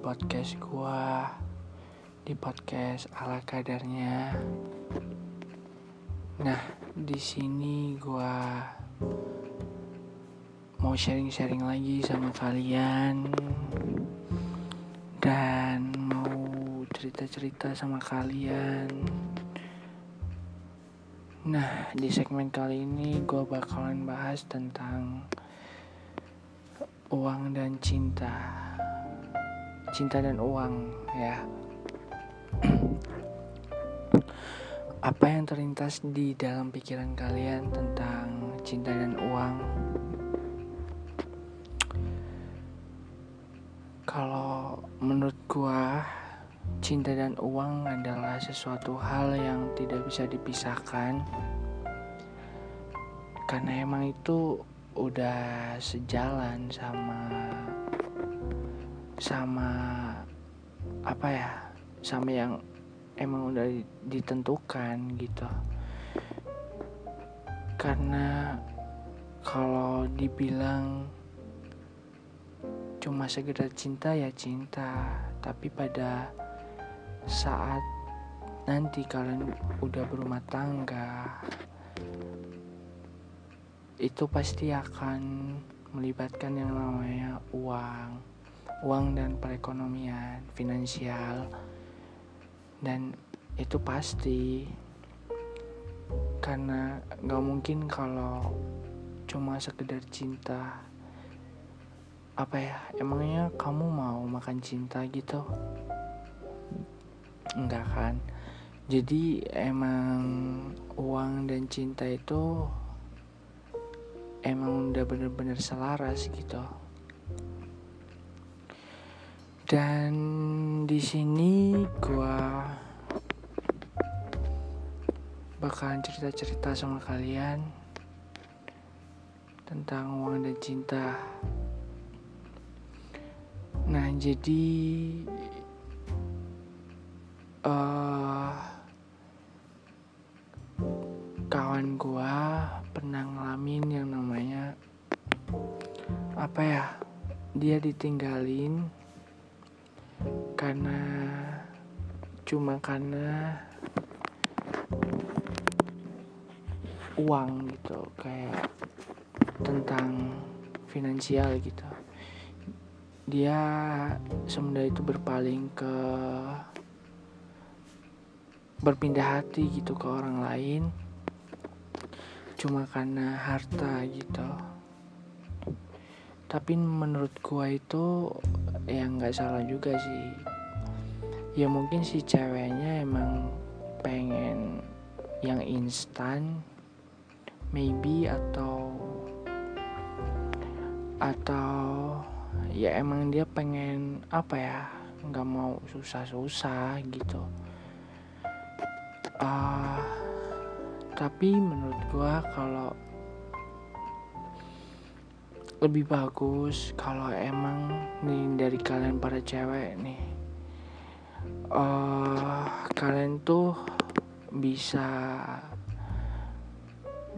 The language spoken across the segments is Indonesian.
podcast gua di podcast ala kadarnya. Nah, di sini gua mau sharing-sharing lagi sama kalian dan mau cerita-cerita sama kalian. Nah, di segmen kali ini gua bakalan bahas tentang uang dan cinta cinta dan uang ya. Apa yang terlintas di dalam pikiran kalian tentang cinta dan uang? Kalau menurut gua cinta dan uang adalah sesuatu hal yang tidak bisa dipisahkan. Karena emang itu udah sejalan sama sama apa ya sama yang emang udah ditentukan gitu. Karena kalau dibilang cuma sekedar cinta ya cinta. Tapi pada saat nanti kalian udah berumah tangga itu pasti akan melibatkan yang namanya uang uang dan perekonomian, finansial, dan itu pasti. Karena nggak mungkin kalau cuma sekedar cinta. Apa ya emangnya kamu mau makan cinta gitu? Enggak kan? Jadi emang uang dan cinta itu emang udah bener-bener selaras gitu dan di sini gua bakalan cerita-cerita sama kalian tentang uang dan cinta. Nah, jadi uh, kawan gua pernah ngalamin yang namanya apa ya? Dia ditinggalin karena cuma karena uang gitu kayak tentang finansial gitu. Dia semenjak itu berpaling ke berpindah hati gitu ke orang lain cuma karena harta gitu. Tapi menurut gua itu ya nggak salah juga sih. Ya mungkin si ceweknya emang pengen yang instan maybe atau atau ya emang dia pengen apa ya nggak mau susah-susah gitu. Uh, tapi menurut gua kalau lebih bagus kalau emang nih dari kalian para cewek nih. Uh, kalian tuh bisa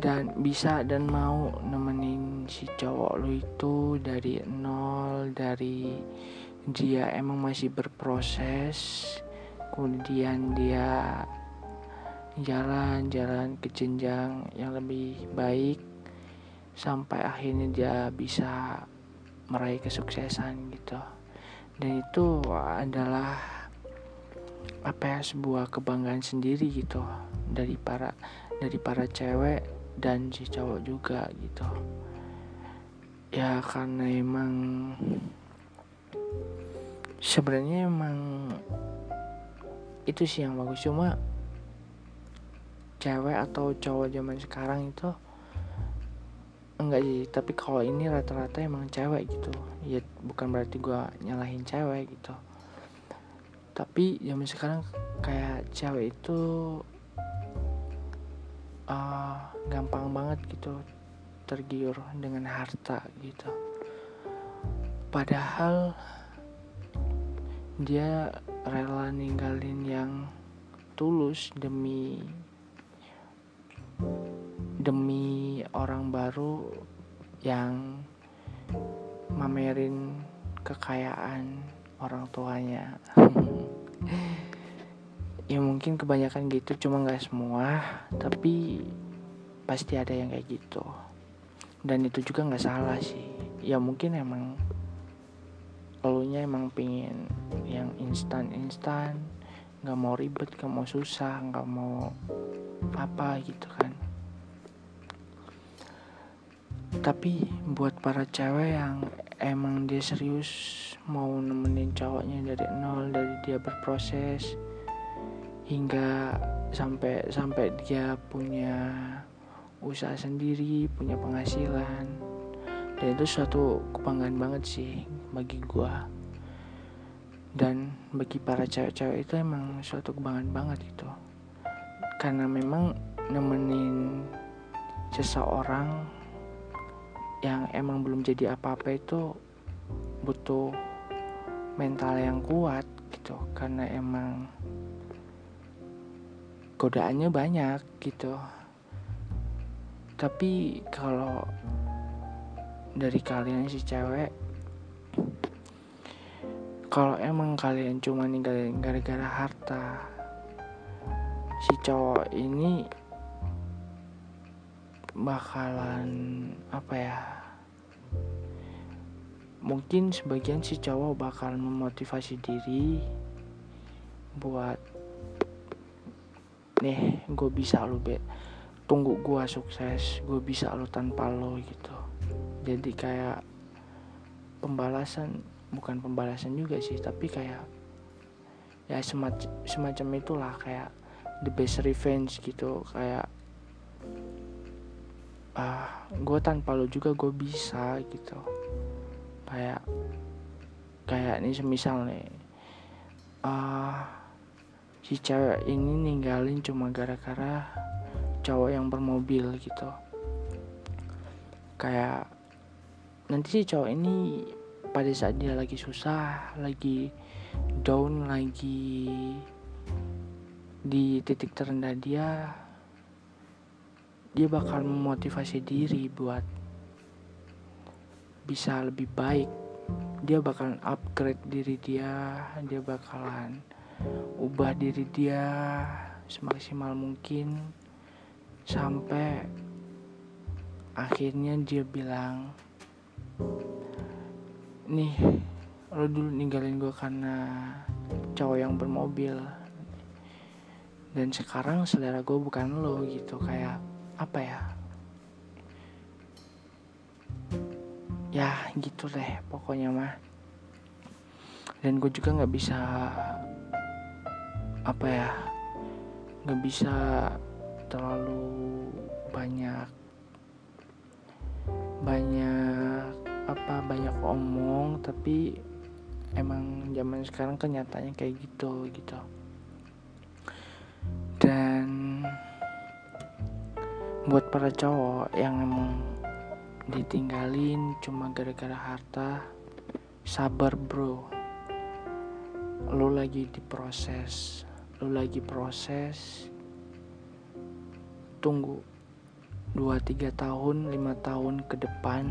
dan bisa dan mau nemenin si cowok lu itu dari nol dari dia emang masih berproses kemudian dia jalan-jalan ke jenjang yang lebih baik sampai akhirnya dia bisa meraih kesuksesan gitu. Dan itu adalah apa ya sebuah kebanggaan sendiri gitu dari para dari para cewek dan si cowok juga gitu. Ya karena emang sebenarnya emang itu sih yang bagus. Cuma cewek atau cowok zaman sekarang itu enggak sih tapi kalau ini rata-rata emang cewek gitu. Ya bukan berarti gue nyalahin cewek gitu. Tapi zaman sekarang kayak cewek itu uh, gampang banget gitu tergiur dengan harta gitu. Padahal dia rela ninggalin yang tulus demi demi orang baru yang mamerin kekayaan orang tuanya. Ya mungkin kebanyakan gitu cuma nggak semua tapi pasti ada yang kayak gitu. Dan itu juga nggak salah sih. Ya mungkin emang nya emang pingin yang instan instan nggak mau ribet nggak mau susah nggak mau apa gitu kan tapi buat para cewek yang emang dia serius mau nemenin cowoknya dari nol dari dia berproses hingga sampai sampai dia punya usaha sendiri punya penghasilan. Dan itu suatu kebanggaan banget sih bagi gua. Dan bagi para cewek-cewek itu emang suatu kebanggaan banget gitu karena memang nemenin seseorang yang emang belum jadi apa-apa itu butuh mental yang kuat gitu. Karena emang godaannya banyak gitu. Tapi kalau dari kalian si cewek kalau emang kalian cuma ninggalin gara-gara harta si cowok ini bakalan apa ya mungkin sebagian si cowok bakalan memotivasi diri buat nih gue bisa lo be tunggu gue sukses gue bisa lo tanpa lo gitu. Jadi kayak pembalasan bukan pembalasan juga sih tapi kayak ya semacam semacam itulah kayak the best revenge gitu. Kayak ah gue tanpa lo juga gue bisa gitu. Kayak kayak ini semisal nih ah si cewek ini ninggalin cuma gara-gara cowok yang bermobil gitu. Kayak nanti si cowok ini pada saat dia lagi susah lagi down lagi di titik terendah dia dia bakal memotivasi diri buat bisa lebih baik. Dia bakalan upgrade diri dia dia bakalan ubah diri dia semaksimal mungkin sampai akhirnya dia bilang nih lo dulu ninggalin gue karena cowok yang bermobil. Dan sekarang selera gue bukan lo gitu. Kayak apa ya? Ya gitu deh pokoknya mah. Dan gue juga nggak bisa apa ya nggak bisa terlalu banyak banyak apa banyak omong tapi emang zaman sekarang kenyataannya kayak gitu gitu buat para cowok yang emang ditinggalin cuma gara-gara harta sabar bro lo lagi diproses lo lagi proses tunggu 2-3 tahun 5 tahun ke depan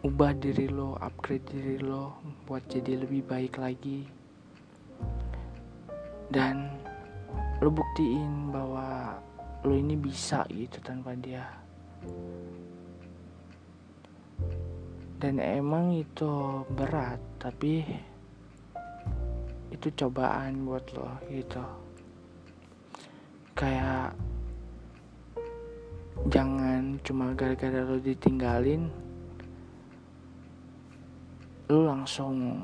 ubah diri lo, upgrade diri lo buat jadi lebih baik lagi. Dan lo buktiin bahwa lo ini bisa gitu tanpa dia. Dan emang itu berat, tapi itu cobaan buat lo gitu. Kayak jangan cuma gara-gara lo ditinggalin lu langsung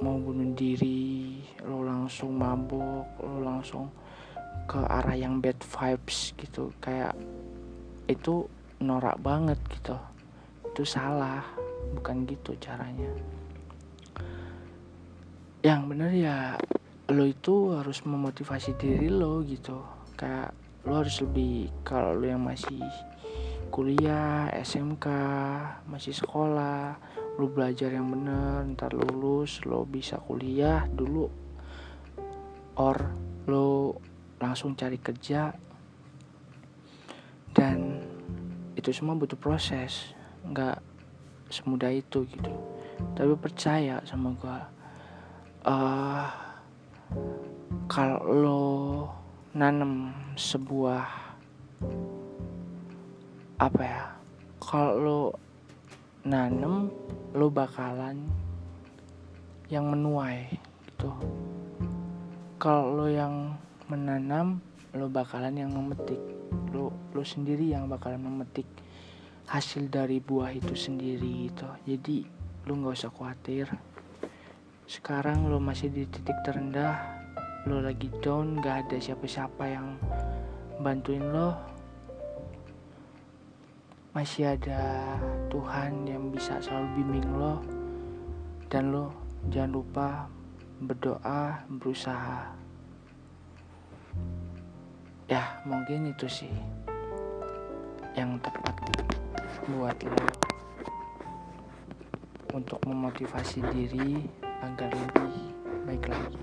mau bunuh diri lu langsung mabuk lu langsung ke arah yang bad vibes gitu. Kayak itu norak banget gitu. Itu salah. Bukan gitu caranya. Yang bener ya lo itu harus memotivasi diri lo gitu. Kayak lo harus lebih kalau lo yang masih kuliah SMK masih sekolah lu belajar yang bener ntar lulus lo bisa kuliah dulu or lo langsung cari kerja. Dan itu semua butuh proses. Nggak semudah itu gitu. Tapi percaya sama gue uh, kalau lo nanam sebuah apa ya kalau lo nanam lo bakalan yang menuai gitu. Kalau lo yang menanam lo bakalan yang memetik. Lo lo sendiri yang bakalan memetik hasil dari buah itu sendiri gitu. Jadi lo nggak usah khawatir. Sekarang lo masih di titik terendah lo lagi down gak ada siapa-siapa yang bantuin lo. Masih ada Tuhan yang bisa selalu bimbing lo. Dan lo jangan lupa berdoa berusaha ya mungkin itu sih yang tepat buat lo. Untuk memotivasi diri agar lebih baik lagi.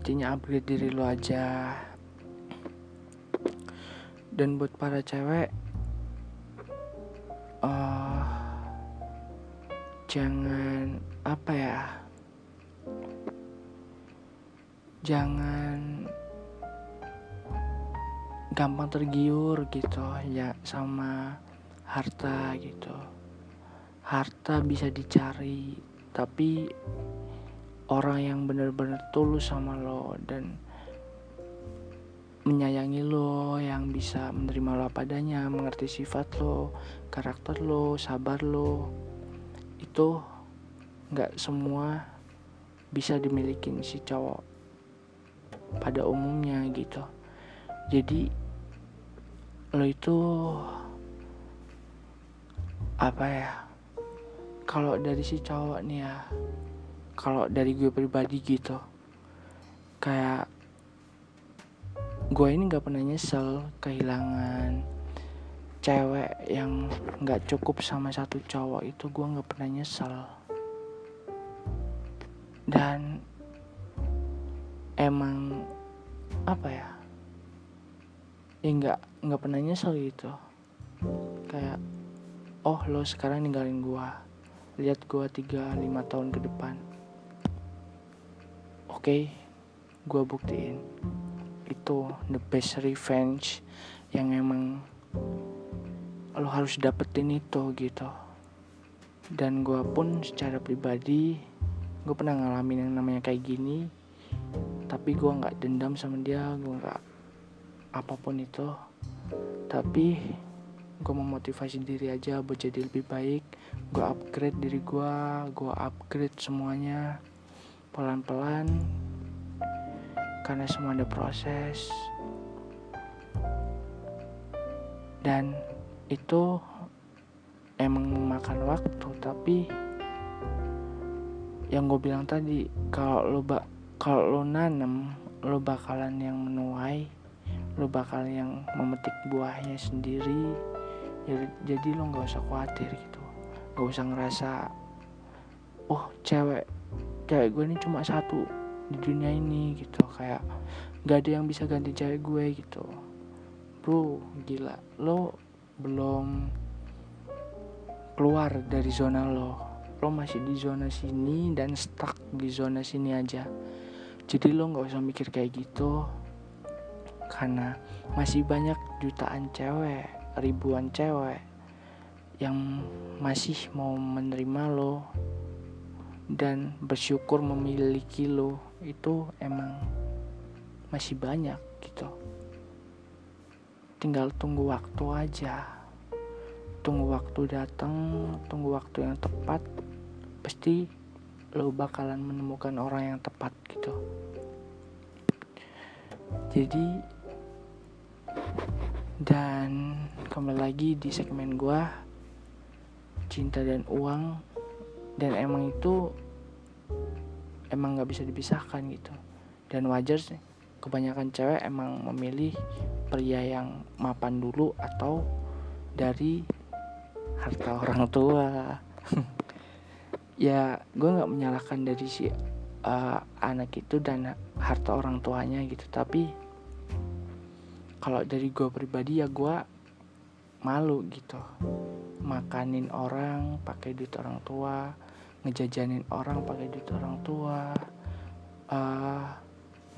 Intinya upgrade diri lo aja. Dan buat para cewek uh, jangan apa ya jangan gampang tergiur gitu ya sama harta gitu. Harta bisa dicari tapi orang yang benar-benar tulus sama lo dan menyayangi lo yang bisa menerima lo apa adanya mengerti sifat lo karakter lo sabar lo itu nggak semua bisa dimiliki si cowok pada umumnya gitu. Jadi lo itu apa ya? Kalau dari si cowok nih ya kalau dari gue pribadi gitu kayak gue ini nggak pernah nyesel kehilangan cewek yang nggak cukup sama satu cowok itu gue nggak pernah nyesel. Dan emang apa ya? Ya nggak nggak pernah nyesel gitu. Kayak oh lo sekarang ninggalin gue lihat tiga lima tahun ke depan. Oke okay, gue buktiin. Itu the best revenge yang emang lo harus dapetin itu gitu. Dan gue pun secara pribadi gue pernah ngalamin yang namanya kayak gini. Tapi gue nggak dendam sama dia gue nggak apa pun itu tapi gue memotivasi diri aja buat jadi lebih baik. Gue upgrade diri gue gue upgrade semuanya pelan-pelan karena semua ada proses. Dan itu emang memakan waktu tapi yang gue bilang tadi kalau lo bak kalau lo nanam lo bakalan yang menuai lo bakal yang memetik buahnya sendiri. Ya, jadi lo nggak usah khawatir gitu. Nggak usah ngerasa oh cewek cewek gue ini cuma satu di dunia ini gitu. Kayak gak ada yang bisa ganti cewek gue gitu. Bro gila. Lo belum keluar dari zona lo. Lo masih di zona sini dan stuck di zona sini aja. Jadi lo nggak usah mikir kayak gitu karena masih banyak jutaan cewek ribuan cewek yang masih mau menerima lo dan bersyukur memiliki lo itu emang masih banyak gitu. Tinggal tunggu waktu aja. Tunggu waktu datang tunggu waktu yang tepat pasti lo bakalan menemukan orang yang tepat gitu. Jadi dan kembali lagi di segmen gua cinta dan uang. Dan emang itu emang nggak bisa dipisahkan gitu. Dan wajar sih kebanyakan cewek emang memilih pria yang mapan dulu atau dari harta orang tua. Ya gue nggak menyalahkan dari si uh, anak itu dan harta orang tuanya gitu. Tapi kalau dari gue pribadi ya gue malu gitu. Makanin orang pakai duit orang tua. Ngejajanin orang pakai duit orang tua. Uh,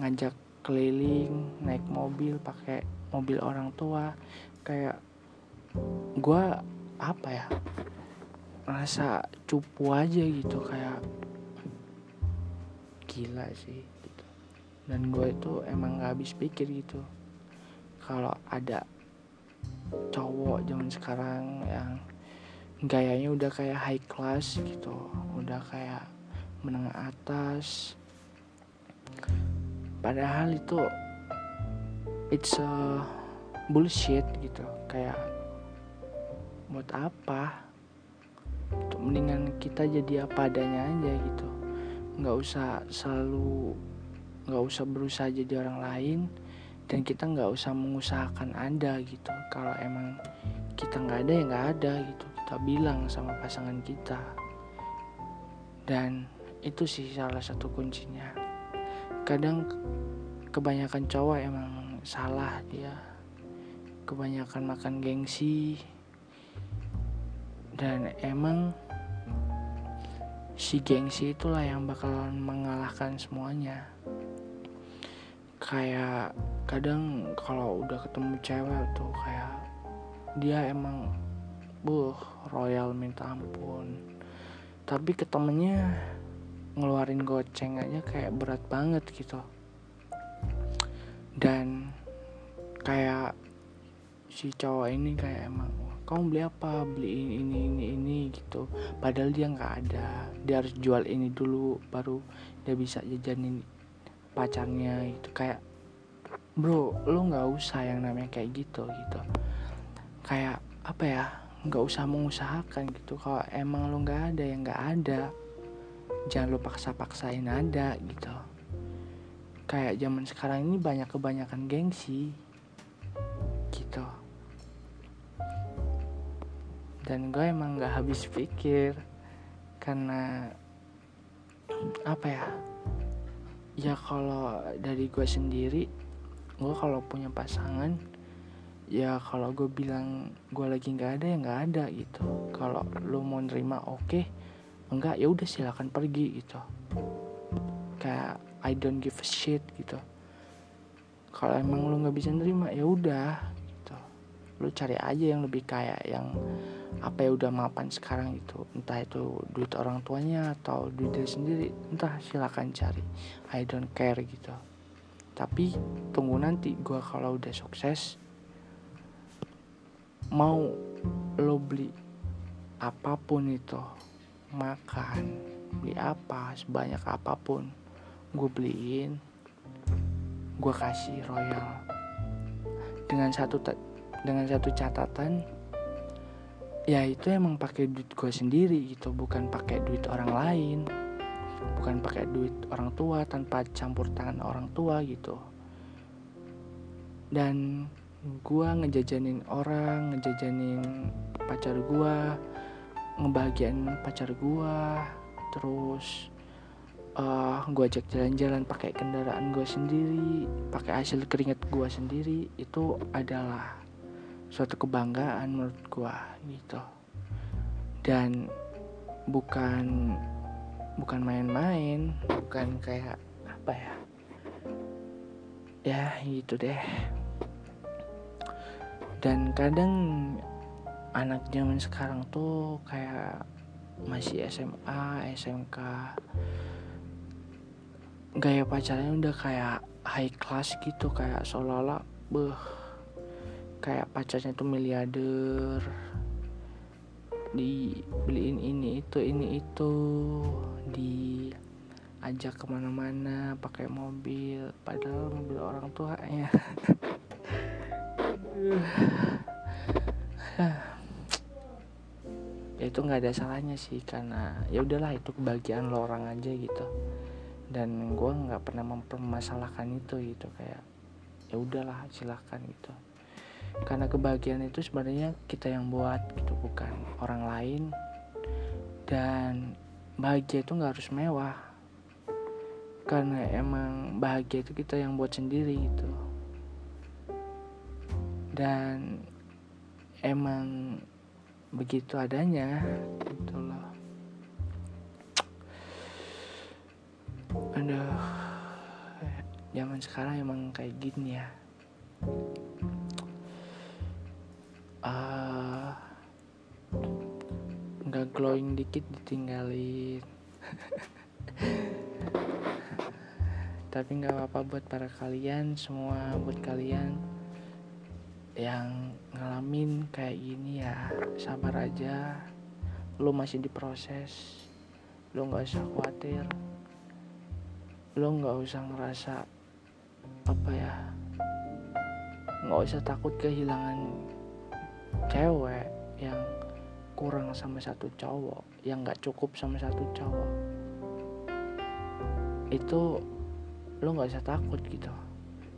ngajak keliling naik mobil pakai mobil orang tua. Kayak gue apa ya rasa cupu aja gitu kayak gila sih gitu. Dan gue itu emang gak habis pikir gitu kalau ada cowok zaman sekarang yang gayanya udah kayak high class gitu udah kayak menengah atas. Padahal itu it's a bullshit gitu kayak buat apa? Tuh, mendingan kita jadi apa adanya aja gitu. Nggak usah selalu nggak usah berusaha jadi orang lain dan kita nggak usah mengusahakan ada gitu. Kalau emang kita nggak ada ya nggak ada gitu. Kita bilang sama pasangan kita. Dan itu sih salah satu kuncinya. Kadang kebanyakan cowok emang salah dia kebanyakan makan gengsi. Dan emang si gengsi itulah yang bakalan mengalahkan semuanya. Kayak kadang kalau udah ketemu cewek tuh kayak dia emang buh royal minta ampun. Tapi ketemunya ngeluarin goceng aja kayak berat banget gitu. Dan kayak si cowok ini kayak emang kamu beli apa? Beli ini ini ini ini gitu. Padahal dia nggak ada. Dia harus jual ini dulu baru dia bisa jajanin pacarnya itu kayak bro lo nggak usah yang namanya kayak gitu gitu. Kayak apa ya nggak usah mengusahakan gitu. Kalau emang lo nggak ada yang nggak ada. Jangan lo paksa-paksain ada gitu. Kayak zaman sekarang ini banyak kebanyakan gengsi gitu. Dan gue emang nggak habis pikir karena apa ya ya kalau dari gue sendiri gue kalau punya pasangan ya kalau gue bilang gue lagi nggak ada ya nggak ada gitu. Kalau lo mau nerima oke okay enggak ya udah silakan pergi gitu. Kayak I don't give a shit gitu. Kalau emang lu nggak bisa nerima ya udah gitu. Lu cari aja yang lebih kaya yang apa ya udah mapan sekarang itu. Entah itu duit orang tuanya atau duit dia sendiri entah silakan cari. I don't care gitu tapi tunggu nanti gue kalau udah sukses mau lo beli apa pun itu makan beli apa sebanyak apa pun gue beliin gue kasih royal. Dengan satu dengan satu catatan ya itu emang pakai duit gue sendiri gitu bukan pakai duit orang lain bukan pakai duit orang tua tanpa campur tangan orang tua gitu. Dan gue ngejajanin orang ngejajanin pacar gue ngebahagiain pacar gua terus uh, gua ajak jalan-jalan pakai kendaraan gua sendiri pakai hasil keringat gua sendiri itu adalah suatu kebanggaan menurut gua gitu. Dan bukan bukan main-main bukan kayak apa ya? Ya gitu deh. Dan kadang anak zaman sekarang tuh kayak masih SMA, SMK gaya pacarnya udah kayak high class gitu kayak seolah-olah beh kayak pacarnya tuh miliarder dibeliin ini itu ini itu. Di ajak ke mana-mana pakai mobil. Padahal mobil orang tua ya. Ya itu nggak ada salahnya sih karena ya udahlah itu kebahagiaan lo orang aja gitu. Dan gue nggak pernah mempermasalahkan itu gitu kayak ya udahlah silahkan gitu karena kebahagiaan itu sebenarnya kita yang buat gitu bukan orang lain. Dan bahagia itu nggak harus mewah. Karena emang bahagia itu kita yang buat sendiri gitu. Dan emang begitu adanya gitu loh. Aduh zaman sekarang emang kayak gini ya. Glowing dikit ditinggalin. Tapi nggak apa-apa buat para kalian semua buat kalian yang ngalamin kayak gini ya sabar aja. Lu masih diproses. Lu nggak usah khawatir. Lu nggak usah ngerasa apa ya nggak usah takut kehilangan cewek yang kurang sama satu cowok yang nggak cukup sama satu cowok itu lo nggak usah takut gitu.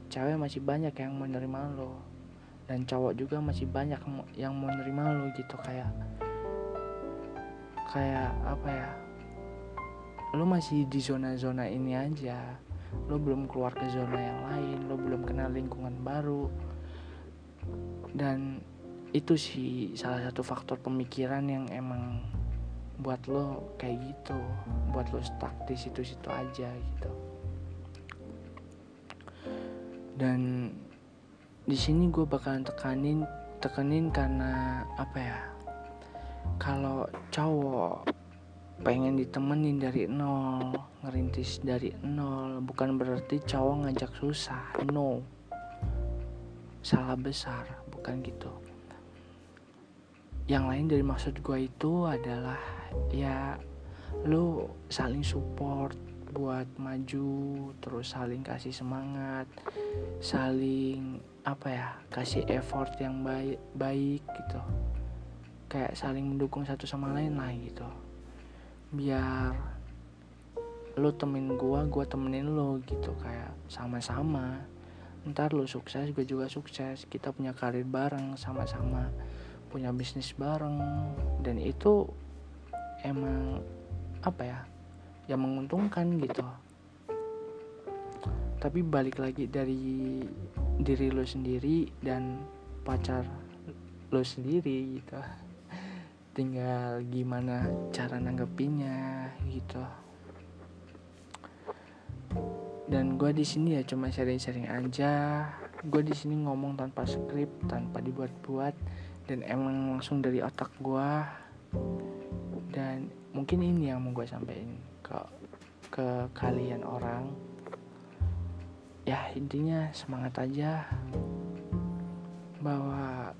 Cewek masih banyak yang menerima lo dan cowok juga masih banyak yang mau nerima lo gitu. Kayak kayak apa ya lo masih di zona-zona ini aja. Lo belum keluar ke zona yang lain lo belum kenal lingkungan baru. Dan itu sih salah satu faktor pemikiran yang emang buat lo kayak gitu buat lo stuck di situ-situ aja gitu. Dan di sini gue bakalan tekanin tekanin karena apa ya kalau cowok pengen ditemenin dari nol ngerintis dari nol bukan berarti cowok ngajak susah no. Salah besar bukan gitu yang lain dari maksud gue itu adalah ya lu saling support buat maju terus saling kasih semangat saling apa ya kasih effort yang baik baik gitu. Kayak saling mendukung satu sama lain lah gitu. Biar lu temenin gua gua temenin lo gitu kayak sama-sama. Ntar lu sukses gue juga sukses. Kita punya karir bareng sama-sama punya bisnis bareng. Dan itu emang apa ya yang menguntungkan gitu. Tapi balik lagi dari diri lo sendiri dan pacar lo sendiri gitu. Tinggal gimana cara nanggepinnya gitu. Dan gue di sini ya cuma sharing-sharing aja. Gue di sini ngomong tanpa skrip tanpa dibuat-buat dan emang langsung dari otak gue dan mungkin ini yang mau gue sampaikan ke ke kalian orang. Ya intinya semangat aja. Bahwa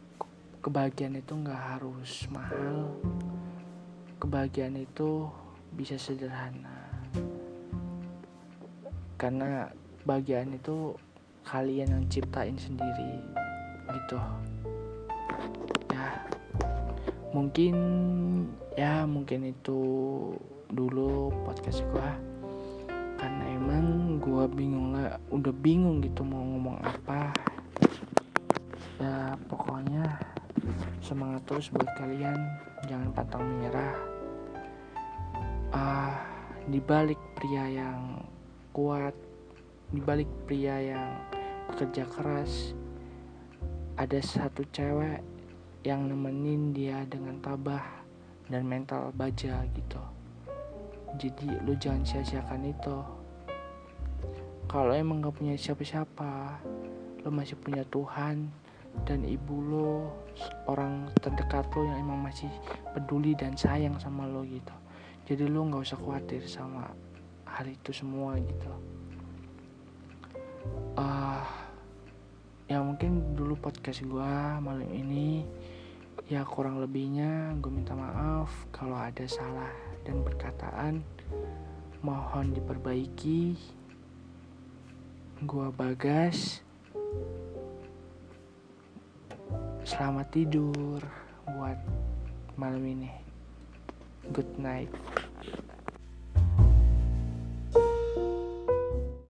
kebahagiaan itu nggak harus mahal. Kebahagiaan itu bisa sederhana. Karena kebahagiaan itu kalian yang ciptain sendiri gitu mungkin ya mungkin itu dulu podcast gua. Karena emang gua bingung lah udah bingung gitu mau ngomong apa. Ya pokoknya semangat terus buat kalian. Jangan pantang menyerah. Ah dibalik pria yang kuat dibalik pria yang bekerja keras ada satu cewek yang nemenin dia dengan tabah dan mental baja gitu. Jadi lu jangan sia-siakan itu. Kalau emang gak punya siapa-siapa lu masih punya Tuhan dan ibu lo orang terdekat lo yang emang masih peduli dan sayang sama lo gitu. Jadi lo nggak usah khawatir sama hal itu semua gitu. Uh, ya mungkin dulu podcast gue malam ini ya kurang lebihnya gue minta maaf kalau ada salah dan perkataan. Mohon diperbaiki. Gue bagas. Selamat tidur buat malam ini. Good night